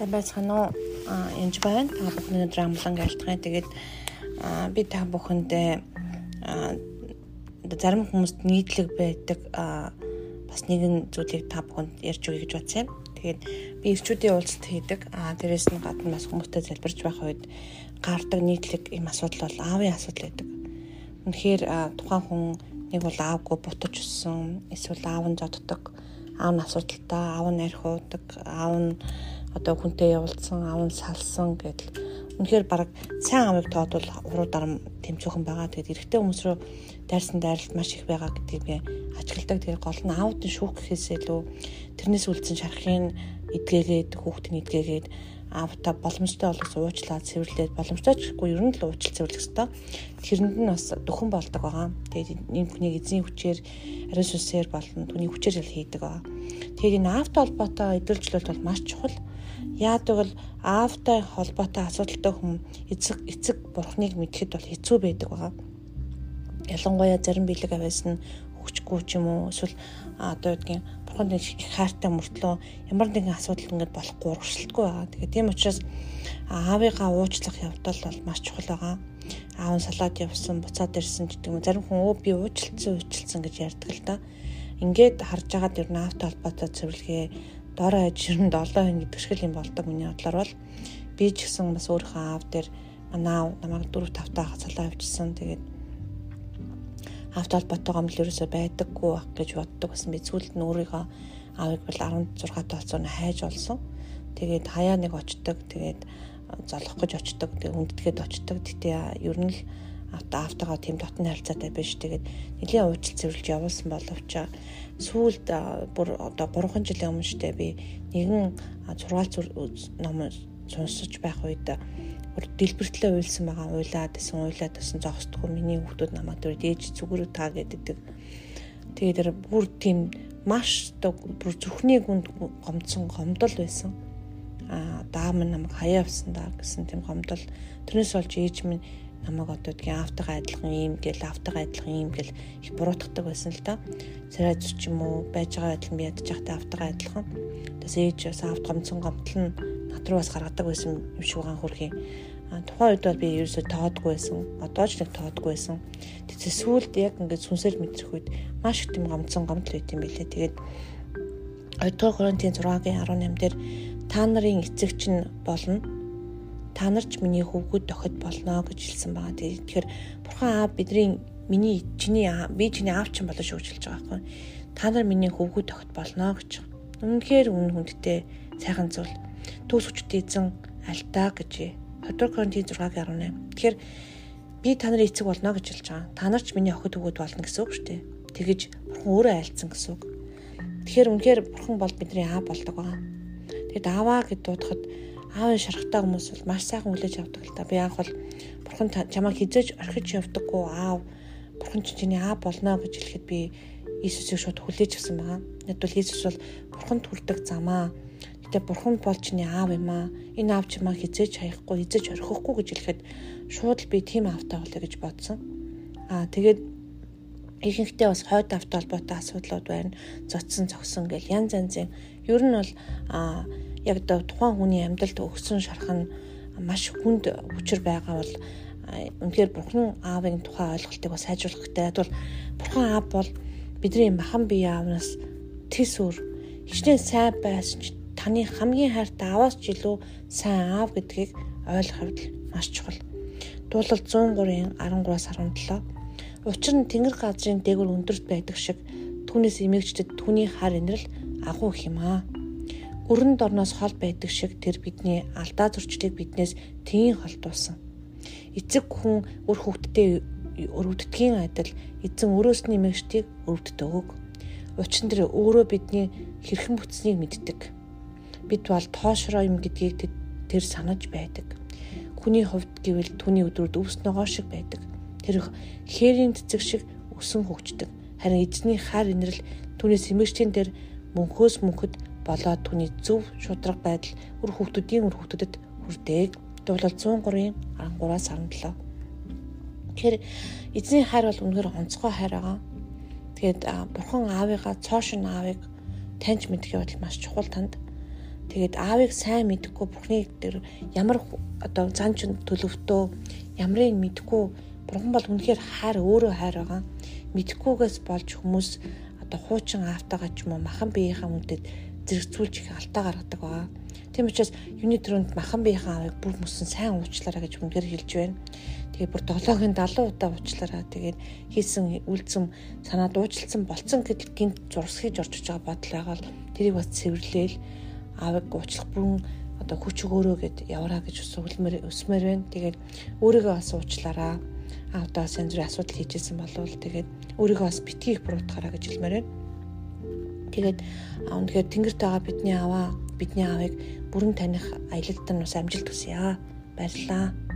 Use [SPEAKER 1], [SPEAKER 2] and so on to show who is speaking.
[SPEAKER 1] Сайн байцгаана уу? Аа энэ байна. Та бүхний өдөр амлан айлтгая. Тэгээд би та бүхэндээ зарим хүмүүст нийтлэг байдаг бас нэгэн зүйлийг та бүхэнд ярьж өгье гэж бодсон юм. Тэгээд би ирчүүдийн уулзалт хийдэг. Аа дээрэс нь гадна бас хүмүүстэй залбирч байх үед гардаг нийтлэг юм асуудал бол аавын асуудал байдаг. Үнэхээр тухайн хүн нэг бол аавгүй бутаж өссөн, эсвэл аав нь зоддог, аав нь асуудалтай, аав нь архиудаг, аав нь одоо хүнтэй явуулсан, аав нь салсан гэдэл үнэхээр баг сайн амыг тоодвол уруу дарам тэмцүүхэн байгаа. Тэгээд эрэгтэй хүмүүс рүү дайрсан дайралт маш их байгаа гэдгийг ажигладаг. Тэгээд гол нь аавд нь шүүх гэхээс илүү тэрнээс үлдсэн шархыг эдгээгээд хүүхдийн эдгээгээд аавта боломжтой болгос уучлаад цэвэрлээд боломжтой ч гэхгүй ер нь л уучлал цэвэрлэх хэрэгтэй. Тэрэнд нь бас дөхөн болдог байгаа. Тэгээд энэ хүний эзэн хүчээр ариун сүнсээр болон түүний хүчээр л хийдэг байгаа. Тэгээд энэ аавтай холбоотой эдэлжлэлт бол маш чухал. Яадаг бол аавтай холбоотой асуудалтай хүн эцэг эцэг бурхныг мэдхэд бол хэцүү байдаг байгаа. Ялангуяа зарим бэлэг аваас нь хөгжихгүй ч юм уу эсвэл одоо гэдгийг бурханд их хайртай мөртлөө ямар нэгэн асуудал ингээд болохгүй урагшилтгүй байгаа. Тэгэхээр тийм учраас аавыгаа уучлах явдал бол маш чухал байгаа. Аав нь салаад явсан, буцаад ирсэн гэдэг юм. Зарим хүн өө би уучлалцсан, уучлалцсан гэж ярьдаг л да. Ингээд харж байгаад ер нь аавтай холбоотой цэвэрлэгээ доороо аж ер нь 7 хоног гэдэг шиг юм болдог миний бодлоор бол би ч гэсэн бас өөрийнхөө аав дээр манай намайг 4 5 таа хацалаа авчирсан. Тэгээд авто холбоотойгоо л ерөөсөй байдаггүй гэж боддог гэсэн би зүйлд нь өөрийгөө аавыг бол 16 тооцооно хайж олсон. Тэгээд хаяа нэг очдог. Тэгээд золох гэж очдог. Тэгээд хүндэтгээд очдог. Тэгтээ ер нь л авто автогаа тийм дотны харилцаатай биш. Тэгээд нэлийн уучлал цэвэрлж явуулсан боловч сүүлд бүр одоо 3 жилийн өмнө штэ би нэгэн сургаал ном сонсож байх үед дэлбэртлээ уйлсан байгаа уйлаад гэсэн уйлаад гэсэн зогсдгүй миний хүүхдүүд намайг тэр дээж зүгүрүү та гэдэг. Тэгээд тэр бүр тийм маш бүр зүрхний гүнд гомдсон гомдол байсан. Аа даам намайг хаяа авсан даа гэсэн тийм гомдол. Тэрнээс болж ээж минь намайг одоо тийм автагаа адилхан юм гэл автагаа адилхан юм гэл их буруутгадаг байсан л да. Царай зүч юм уу байж байгаа адилхан би ядчих та автагаа адилхан. Тэс ээж бас авт гомцсон гомдол нь руу бас гаргадаг байсан юм шиг байгаа хөрхий. А тухайн үед бол би ерөөсөө тоодгүй байсан. Одоо ч нэг тоодгүй байсан. Тэгээс сүүлд яг ингээд сүнсээр мэдрэх үед маш их тийм гомцсон гомдол байт юм билээ. Тэгээд 2 дугаар Коринтын 6-гийн 18 дээр та нарын эцэг чинь болно. Та нар ч миний хөвгүүд дохид болно гэж хэлсэн байгаа. Тэгэхээр бурхан аав бидний миний чиний би чиний аав чинь болоо шүүж хэлж байгаа байхгүй. Та нар миний хөвгүүд дохид болно гэж. Үнэхээр үн хүндтэй сайхан зүйл хүчтэй эзэн альтаа гэж 20 Коринтын 6-18. Тэгэхээр би та нарын эцэг болно гэж хэлж байгаа. Та нар ч миний охид өгөөд болно гэсэн үг шүү дээ. Тэгэж бурхан өөрөө айлцсан гэсэн үг. Тэгэхээр үнэхээр бурхан бол бидний аав болдог байгаа. Тэгэд ааваа гэд дуудахад аавын шарахтай хүмүүс бол маш сайхан хүлээж авдаг л та. Би анх бол бурхан чамайг хизээж орхиж явдаггүй аав бурхан ч чиний аав болно гэж хэлэхэд би Иесусыг шууд хүлээж авсан байгаа. Надад бол Иесус бол бурханд хүрдэг замаа Гэтэ бурхан бол чиний аав юм аа. Энэ аав чимаа хизээж хаяхгүй, хизээж орхихгүй гэж хэлэхэд шууд л би тийм аавтай болоо гэж бодсон. Аа тэгээд ихэнхдээ бас хойд авто холбоотой асуудлууд байна. Зодсон, зогсон гэл янз янзын. Ер нь бол аа яг тухайн хүний амьдралд өгсөн шархан маш хүнд хүчээр байгаа бол үнэхээр бурхан аавын тухай ойлголтыг бас сайжруулах хэрэгтэй. Тэгвэл бурхан аав бол бидний махан бие аавнаас тис өөр хичнээн сайн байсан ч таны хамгийн хайртай аваас ч илүү сайн аав гэдгийг ойлгох хувьд маш чухал. Дуулал 103-ын 13-аас 17. Учир нь тэнгэр газрын дээгүр өндөрт байдаг шиг түүнээс эмээгчдэд түүний хар инрэл агуу их юм аа. Өрөнд орноос хол байдаг шиг тэр бидний алдаа зурчлыг биднээс тгийн холдуулсан. Эцэг хүн үр хөвгтдээ өрөвддгийн адил эзэн өрөөс нь эмээгчдийг өрөвддөг. Учир нь тэр өөрөө бидний хэрхэн бүтснийг мэддэг бид бол тоошроо юм гэдгийг тэр санаж байдаг. Хүний хувьд гэвэл түүний өдрүүд өвс ногоо шиг байдаг. Тэр хээрийн цэцэг шиг өсөн хөгждөг. Харин эзний хар инрэл түүнээс эмэгчтэн дээр мөнхөөс мөнхөд болоод түүний зөв шудраг байдал үр хүүхдүүдийн үр хүүхдэд хүрдэг. Дуулал 103-ын 13-аас 17. Тэгэхээр эзний хайр бол үнэхээр онцгой хайр байгаа. Тэгээд бурхан аавыгаа цоошин аавыг таньж мэдэх явдал маш чухал танд Тэгээд аавыг сайн мэдхгүй Бурхны дээр ямар одоо зан чун төлөвтөө ямрыг мэдхгүй Бурхан бол үнэхээр хайр өөрөө хайр байгаа. Мэдхгүйгээс болж хүмүүс одоо хуучин аавтайгаа ч юм уу махан биеийнхаа үндэд зэрэгцүүлж их алдаа гаргадаг байгаа. Тийм учраас юуны төрөнд махан биеийнхаа аавыг бүр мөсөн сайн уучлаарай гэж үнээр хэлж байна. Тэгээ бүр 7-гийн 70 удаа уучлаарай. Тэгээд хийсэн үйлцэм санаад уучлалсан болцсон гэдэл гинт зурсхийж орж байгаа бодол байгаа л тэрийг бас цэвэрлээл аавыг уучлах бүрэн одоо хүч өгөөрөө гэд явараа гэж өсвөлмөр өсмөр байна. Тэгээд өөрийгөө бас уучлаараа. Аа одоо сайн зүрийн асуудал хийжсэн болвол тэгээд өөрийгөө бас битгий буруутгаараа гэж хэлмээр байна. Тэгээд үнэхээр тэнгэрт байгаа бидний аваа бидний аавыг бүрэн таних аялалд нь бас амжилт хүсье. Баярлалаа.